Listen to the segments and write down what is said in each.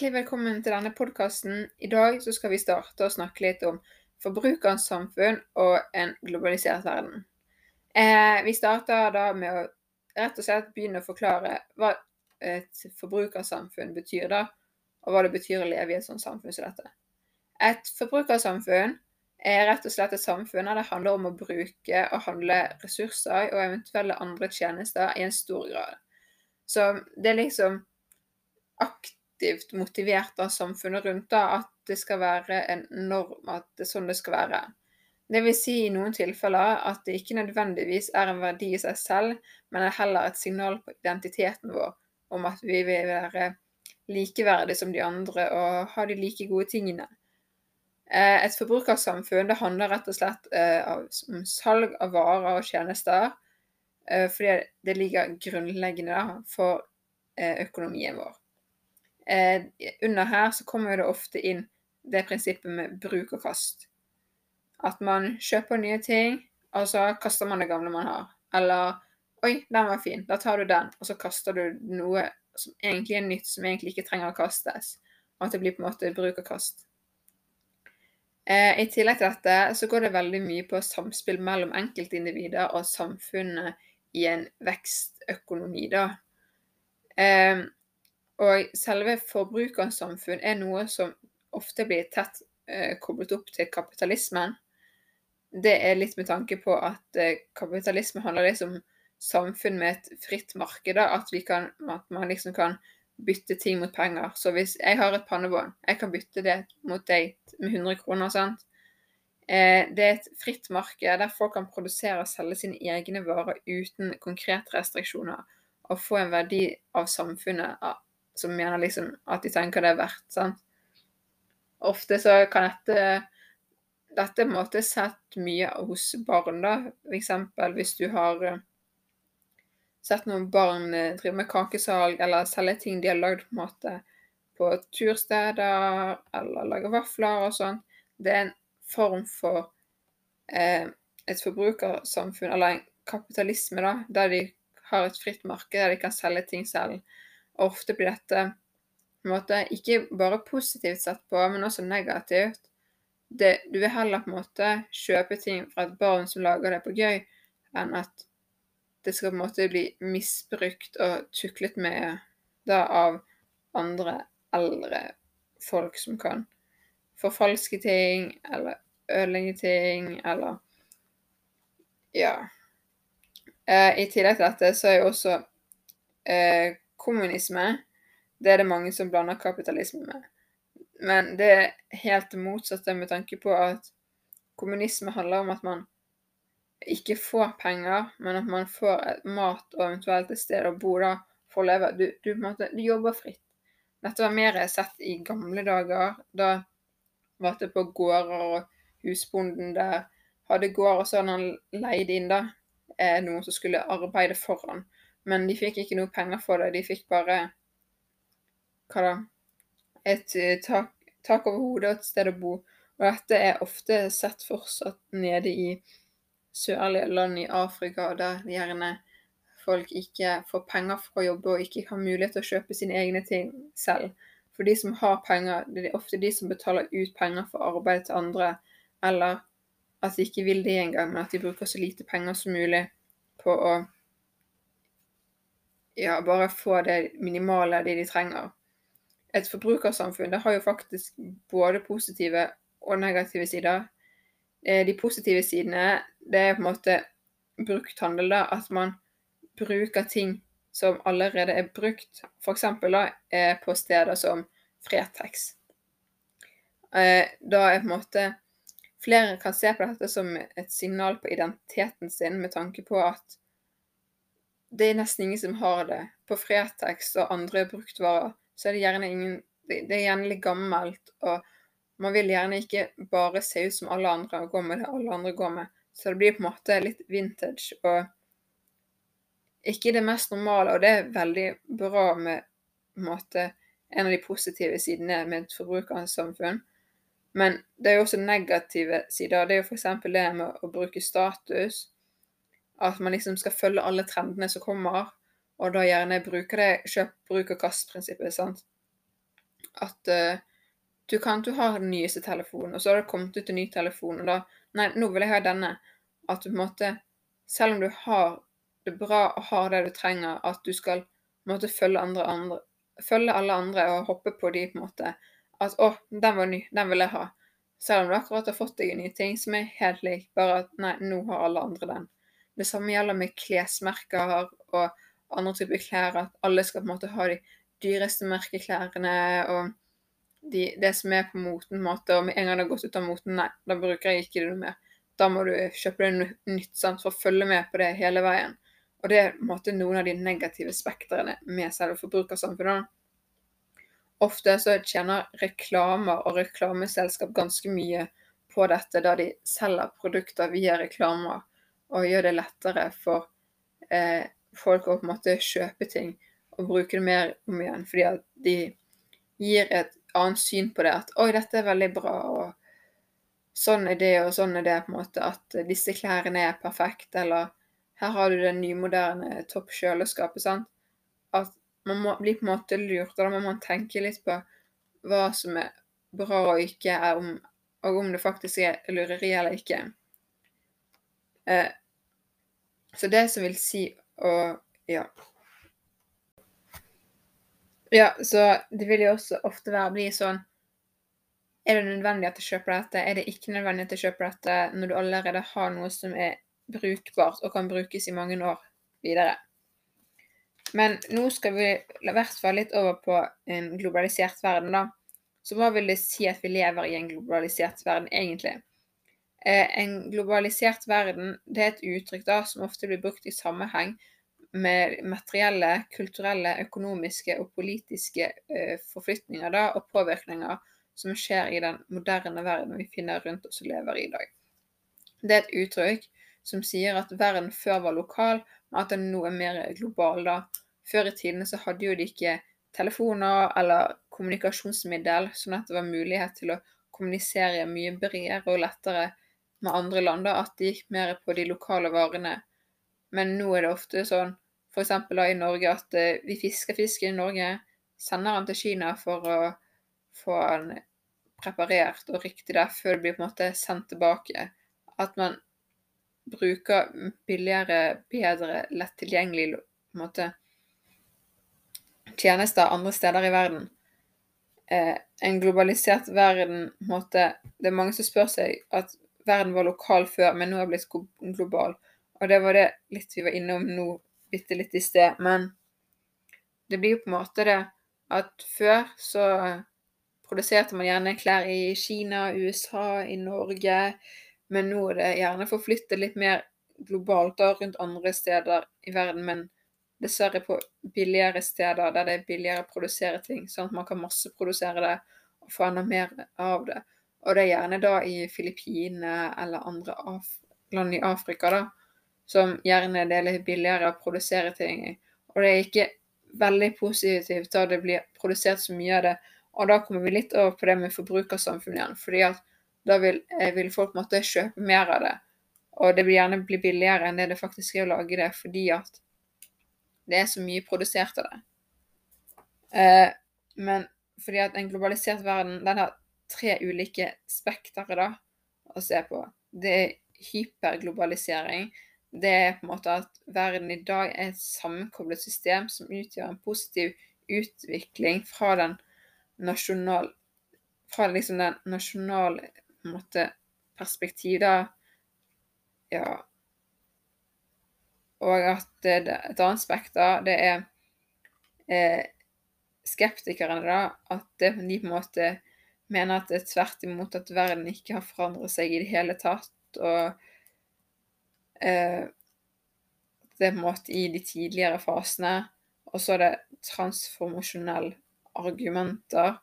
Hjertelig velkommen til denne podkasten. I dag skal vi starte å snakke litt om forbrukerens samfunn og en globalisert verden. Eh, vi starter da med å rett og slett begynne å forklare hva et forbrukersamfunn betyr, da, og hva det betyr å leve i et sånt samfunn som dette. Et forbrukersamfunn er rett og slett et samfunn der det handler om å bruke og handle ressurser og eventuelle andre tjenester i en stor grad. Så det er liksom aktivt motivert av samfunnet rundt da, at det skal være en norm, at det er sånn det skal være. Det vil si i noen tilfeller at det ikke nødvendigvis er en verdi i seg selv, men er heller et signal på identiteten vår om at vi vil være likeverdige som de andre og ha de like gode tingene. Eh, et forbrukersamfunn det handler rett og slett eh, om salg av varer og tjenester, eh, fordi det ligger grunnleggende for økonomien vår. Under her så kommer det ofte inn det prinsippet med bruk og kast. At man kjøper nye ting, og så kaster man det gamle man har. Eller Oi, den var fin. Da tar du den, og så kaster du noe som egentlig er nytt, som egentlig ikke trenger å kastes. Og at det blir på en måte bruk og kast. Eh, I tillegg til dette så går det veldig mye på samspill mellom enkeltindivider og samfunnet i en vekstøkonomi, da. Eh, og selve forbrukersamfunn er noe som ofte blir tett eh, koblet opp til kapitalismen. Det er litt med tanke på at eh, kapitalisme handler liksom om samfunn med et fritt marked. At, kan, at man liksom kan bytte ting mot penger. Så hvis jeg har et pannebånd, jeg kan bytte det mot deg med 100 kroner. sant? Eh, det er et fritt marked der folk kan produsere og selge sine egne varer uten konkrete restriksjoner, og få en verdi av samfunnet som mener liksom at de tenker det er verdt. sant? Ofte så kan dette dette på sett mye hos barn, da. F.eks. hvis du har eh, sett noen barn eh, drive med kakesalg eller selge ting de har lagd på på tursteder, eller lage vafler og sånn. Det er en form for eh, et forbrukersamfunn, eller en kapitalisme, da, der de har et fritt marked, der de kan selge ting selv. Ofte blir dette på en måte ikke bare positivt sett på, men også negativt. Det, du vil heller på en måte kjøpe ting fra et barn som lager det på gøy, enn at det skal på en måte bli misbrukt og tuklet med da av andre eldre folk som kan forfalske ting eller ødelegge ting eller Ja. Eh, I tillegg til dette så er jo også eh, kommunisme Det er det mange som blander kapitalisme med. Men det er helt det motsatte med tanke på at kommunisme handler om at man ikke får penger, men at man får mat og eventuelt et sted å bo da for å leve. Du, du, måtte, du jobber fritt. Dette var mer sett i gamle dager. Da var det på gårder og husbonden der hadde gård, og så hadde han leid inn da eh, noen som skulle arbeide for han. Men de fikk ikke noe penger for det. De fikk bare hva da, et uh, tak, tak over hodet og et sted å bo. Og dette er ofte sett fortsatt nede i sørlige land i Afrika der gjerne folk ikke får penger for å jobbe og ikke har mulighet til å kjøpe sine egne ting selv. For de som har penger, det er ofte de som betaler ut penger for arbeid til andre, eller at de ikke vil det engang, men at de bruker så lite penger som mulig på å ja, bare få det minimale de de trenger. Et forbrukersamfunn det har jo faktisk både positive og negative sider. Eh, de positive sidene, det er på en måte brukt handel. da. At man bruker ting som allerede er brukt. F.eks. da på steder som Fretex. Eh, da er på en måte Flere kan se på dette som et signal på identiteten sin, med tanke på at det er nesten ingen som har det. På Fretex og andre bruktvarer så er det gjerne ingen Det er gjerne litt gammelt. og man vil gjerne ikke bare se ut som alle andre og gå med det alle andre går med. Så det blir på en måte litt vintage og ikke det mest normale. Og det er veldig bra med en, måte, en av de positive sidene med et forbrukersamfunn. Men det er jo også negative sider. Det er jo f.eks. det med å bruke status. At man liksom skal følge alle trendene som kommer, og da gjerne bruke det kjøp, bruk og kast-prinsippet. sant? at uh, du kan du har den nyeste telefonen, og så har det kommet ut en ny telefon, og da Nei, nå vil jeg ha denne. At du på en måte Selv om du har det bra og har det du trenger, at du skal måte følge, andre, andre, følge alle andre og hoppe på de på en måte. At 'Å, den var ny. Den vil jeg ha'. Selv om du akkurat har fått deg en ny ting som er helt lik, bare at 'nei, nå har alle andre den'. Det samme gjelder med klesmerker og andre typer klær. At alle skal på en måte ha de dyreste merkeklærne og de, det som er på moten. på måte, Og med en gang det har gått ut av moten, nei, da bruker jeg ikke det noe mer. Da må du kjøpe deg nytt sant, for å følge med på det hele veien. Og det er på en måte noen av de negative spektrene med selve forbrukersamfunnet. Ofte så tjener reklamer og reklameselskap ganske mye på dette, da de selger produkter via reklamer og gjør det lettere for eh, folk å på en måte kjøpe ting og bruke det mer om igjen, fordi at de gir et annet syn på det. At 'oi, dette er veldig bra', og 'sånn er det, og sånn er det', på en måte. At disse klærne er perfekte, eller 'her har du det nymoderne toppkjøleskapet', sant. At man må bli på en måte lurt, og da må man tenke litt på hva som er bra og ikke, er om, og om det faktisk er lureri eller ikke. Eh, så det som vil si å Ja. Ja, så det vil jo også ofte være bli sånn Er det nødvendig at jeg kjøper dette? Er det ikke nødvendig at jeg kjøper dette når du allerede har noe som er brukbart og kan brukes i mange år videre? Men nå skal vi i hvert fall litt over på en globalisert verden, da. Så hva vil det si at vi lever i en globalisert verden, egentlig? Eh, en globalisert verden det er et uttrykk da som ofte blir brukt i sammenheng med materielle, kulturelle, økonomiske og politiske eh, forflytninger da, og påvirkninger som skjer i den moderne verden vi finner rundt oss og lever i i dag. Det er et uttrykk som sier at verden før var lokal, men at den nå er mer global. da. Før i tiden så hadde jo de ikke telefoner eller kommunikasjonsmiddel, sånn at det var mulighet til å kommunisere mye bredere og lettere med andre land. da, At de gikk mer på de lokale varene men nå er det ofte sånn, f.eks. i Norge, at uh, vi fisker fisken i Norge, sender den til Kina for å få den preparert og riktig der før det blir på en måte sendt tilbake. At man bruker billigere, bedre, lett tilgjengelig på en måte, tjenester andre steder i verden. Eh, en globalisert verden på en måte, Det er mange som spør seg at verden var lokal før, men nå er blitt global. Og det var det litt vi var innom nå bitte litt i sted. Men det blir jo på en måte det at før så produserte man gjerne klær i Kina, USA, i Norge. Men nå er det gjerne forflyttet litt mer globalt da, rundt andre steder i verden. Men dessverre på billigere steder der det er billigere å produsere ting. Sånn at man kan masseprodusere det og få enda mer av det. Og det er gjerne da i Filippinene eller andre land i Afrika, da som gjerne det er litt billigere å produsere ting i. Og det er ikke veldig positivt da det blir produsert så mye av det. Og da kommer vi litt over på det med forbrukersamfunnet igjen. fordi at da vil, eh, vil folk måtte kjøpe mer av det. Og det vil gjerne bli billigere enn det det faktisk er å lage det, fordi at det er så mye produsert av det. Eh, men fordi at en globalisert verden den har tre ulike spektere da, å se på. Det er hyperglobalisering det er på en måte at verden i dag er et sammenkoblet system som utgjør en positiv utvikling fra den nasjonal Fra liksom den nasjonale måte, perspektiv, da. Ja. Og at det, et annet spekter, det er eh, skeptikerne, da. At det, de på en måte mener at det er tvert imot at verden ikke har forandret seg i det hele tatt. og eh, det er på en måte i de tidligere fasene. Og så er det transformasjonelle argumenter.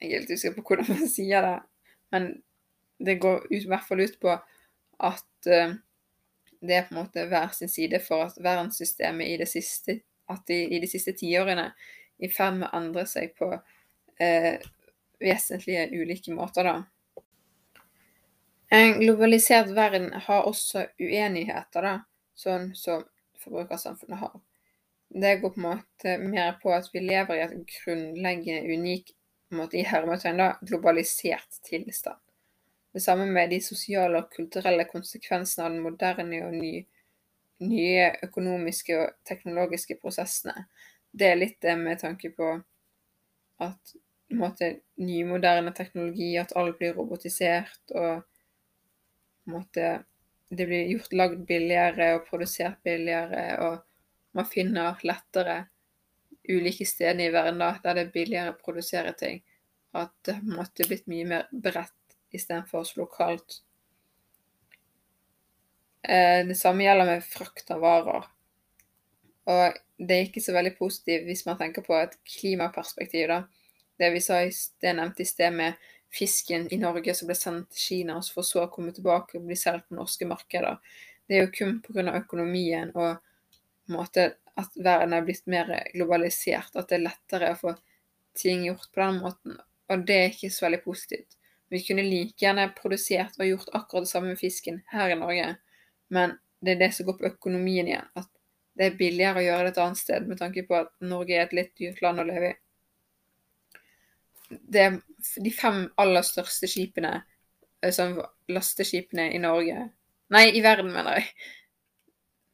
Jeg er helt usikker på hvordan man sier det, men det går ut, i hvert fall ut på at eh, det er på en måte hver sin side for at verdenssystemet i det siste at de, i de siste tiårene i ferd med å endre seg på uh, vesentlige ulike måter, da. En globalisert verden har også uenigheter, da, sånn som forbrukersamfunnet har. det går på en måte mer på at vi lever i et grunnleggende unik måte, i hermetegn da, globalisert tilstand. Det samme med de sosiale og kulturelle konsekvensene av den moderne og ny, nye økonomiske og teknologiske prosessene. Det er litt det med tanke på at måte, nymoderne teknologi, at alt blir robotisert og en måte, det blir gjort lagd billigere og produsert billigere, og man finner lettere ulike steder i verden da, der det er billigere å produsere ting. At det en er blitt mye mer bredt istedenfor så lokalt. Eh, det samme gjelder med frakt av varer. Og det er ikke så veldig positivt hvis man tenker på et klimaperspektiv, da. Det vi sa i det jeg nevnte i sted med fisken i Norge som ble sendt til Kina, for så å komme tilbake og bli solgt på norske markeder. Det er jo kun pga. økonomien og måte, at verden er blitt mer globalisert, at det er lettere å få ting gjort på den måten. Og det er ikke så veldig positivt. Vi kunne like gjerne produsert og gjort akkurat det samme med fisken her i Norge, men det er det som går på økonomien igjen. At det er billigere å gjøre det et annet sted, med tanke på at Norge er et litt dyrt land å leve i. Det de fem aller største skipene, sånn lasteskipene i Norge Nei, i verden, mener jeg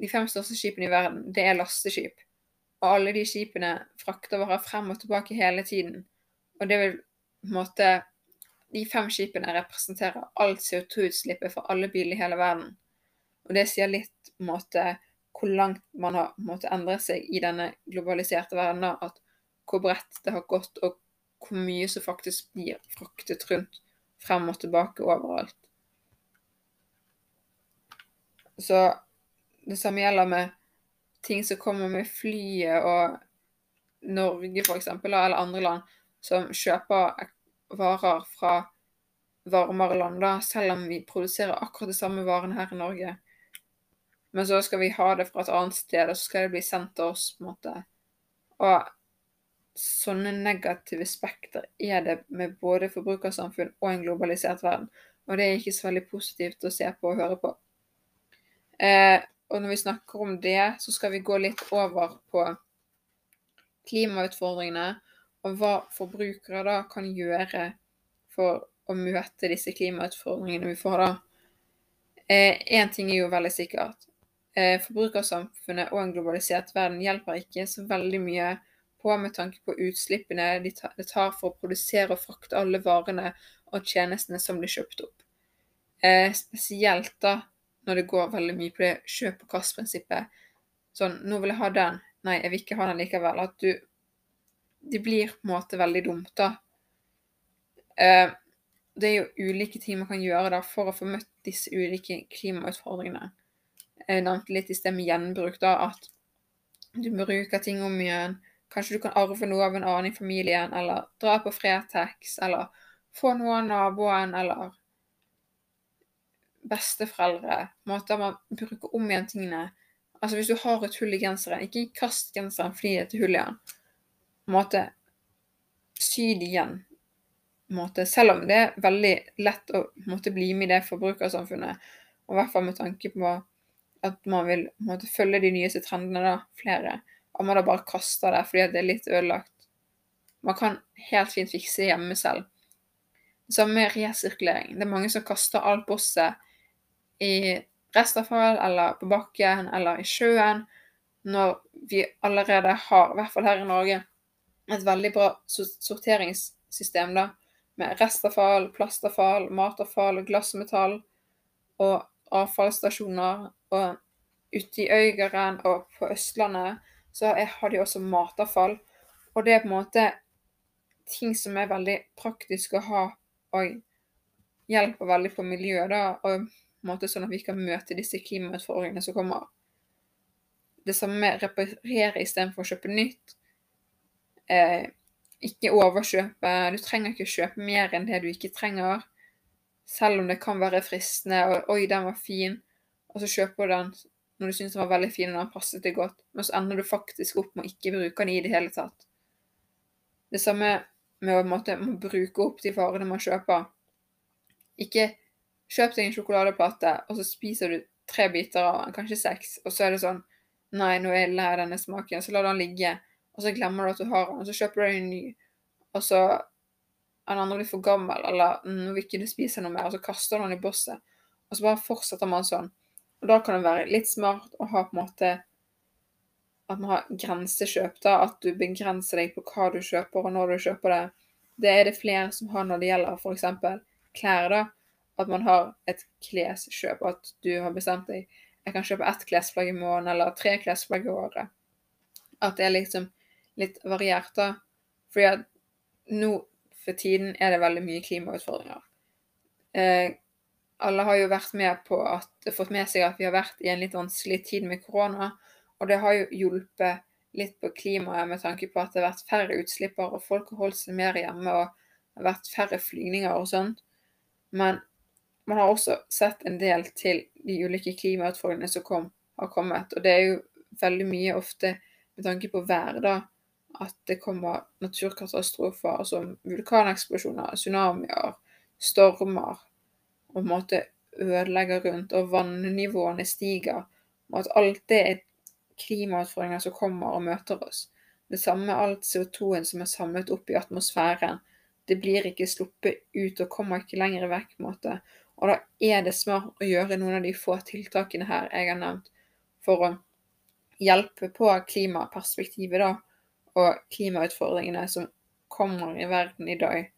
de fem største skipene i verden, det er lasteskip. Og alle de skipene frakter varer frem og tilbake hele tiden. Og det vil på en måte De fem skipene representerer alt CO2-utslippet for alle biler i hele verden. Og det sier litt på en måte hvor langt man har måttet endre seg i denne globaliserte verden. At hvor bredt det har gått, og hvor mye som faktisk blir fraktet rundt frem og tilbake overalt. Så det samme gjelder med ting som kommer med flyet og Norge f.eks., eller andre land som kjøper varer fra varmere land, da, selv om vi produserer akkurat de samme varene her i Norge. Men så skal vi ha det fra et annet sted, og så skal det bli sendt til oss. på en måte. Og sånne negative spekter er det med både forbrukersamfunn og en globalisert verden. Og det er ikke så veldig positivt å se på og høre på. Eh, og når vi snakker om det, så skal vi gå litt over på klimautfordringene og hva forbrukere da kan gjøre for å møte disse klimautfordringene vi får da. Én eh, ting er jo veldig sikkert. Eh, forbrukersamfunnet og en globalisert verden hjelper ikke så veldig mye på med tanke på utslippene det tar for å produsere og frakte alle varene og tjenestene som blir kjøpt opp. Eh, spesielt da når det går veldig mye på det kjøp og kast-prinsippet. Sånn 'Nå vil jeg ha den. Nei, jeg vil ikke ha den likevel.' At du Det blir på en måte veldig dumt, da. Eh, det er jo ulike ting man kan gjøre da for å få møtt disse ulike klimautfordringene. Jeg nevnte litt i sted med gjenbruk, da, at du bruker ting om igjen. Kanskje du kan arve noe av en annen i familien, eller dra på Fretex, eller få noe av naboen, eller besteforeldre. Måter man bruker om igjen tingene. Altså Hvis du har et hull i genseren, ikke kast genseren fordi det er et hull i den. Måte, sy det igjen. Måte, selv om det er veldig lett å måte, bli med i det forbrukersamfunnet, og i hvert fall med tanke på at man vil måte, følge de nyeste trendene, da, flere, og man da bare kaster det fordi det er litt ødelagt. Man kan helt fint fikse hjemme selv. Samme med resirkulering. Det er mange som kaster alt bosset i restavfall eller på bakken eller i sjøen, når vi allerede har, i hvert fall her i Norge, et veldig bra sorteringssystem da, med restavfall, plastavfall, matavfall, glassmetall og avfallsstasjoner. Og ute i Øygarden og på Østlandet så har de også matavfall. Og det er på en måte ting som er veldig praktisk å ha, og hjelper veldig på miljøet. da, og måte sånn at vi kan møte disse klimautfordringene som kommer. Det samme med reparere istedenfor å kjøpe nytt. Eh, ikke overkjøpe. Du trenger ikke kjøpe mer enn det du ikke trenger. Selv om det kan være fristende og 'oi, den var fin', og så kjøper du den når du syns den var veldig fin og den passet deg godt, men så ender du faktisk opp med å ikke bruke den i det hele tatt. Det samme med å måtte, må bruke opp de varene man kjøper. Ikke Kjøp deg en sjokoladeplate, og så spiser du tre biter av den, kanskje seks, og så er det sånn Nei, nå er jeg lei denne smaken. Så lar du den ligge, og så glemmer du at du har den, og så kjøper du deg en ny. Og så den andre blir for gammel, eller «Mm, nå vil ikke du spise noe mer, og så kaster du den i bosset. Og så bare fortsetter man sånn. Og da kan det være litt smart å ha på en måte at man har grensekjøp, da. At du begrenser deg på hva du kjøper, og når du kjøper det. Det er det flere som har når det gjelder f.eks. klær, da. At man har et kleskjøp, at du har bestemt deg jeg kan kjøpe ett klesplagg i måneden eller tre klesplagg i året. At det er liksom litt variert, da. Fordi at nå for tiden er det veldig mye klimautfordringer. Eh, alle har jo vært med på at, fått med seg at vi har vært i en litt vanskelig tid med korona. Og det har jo hjulpet litt på klimaet med tanke på at det har vært færre utslipper, og folk har holdt seg mer hjemme, og det har vært færre flygninger og sånn. Men man har også sett en del til de ulike klimautfordringene som kom, har kommet. Og det er jo veldig mye ofte med tanke på vær, da, at det kommer naturkatastrofer som vulkaneksplosjoner, tsunamier, stormer, og på en måte ødelegger rundt, og vannivåene stiger. Og at alt det er klimautfordringer som kommer og møter oss. Det samme med alt CO2-en som er samlet opp i atmosfæren. Det blir ikke sluppet ut og kommer ikke lenger vekk. måte. Og da er det smart å gjøre noen av de få tiltakene her jeg har nevnt, for å hjelpe på klimaperspektivet da, og klimautfordringene som kommer i verden i dag.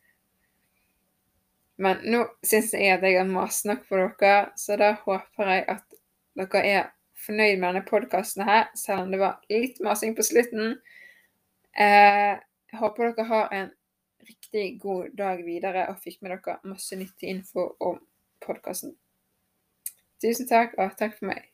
Men nå syns jeg at jeg har mast nok på dere, så da håper jeg at dere er fornøyd med denne podkasten her, selv om det var litt masing på slutten. Eh, jeg håper dere har en riktig god dag videre og fikk med dere masse nyttig info om podkasten. Tusen takk, og takk for meg.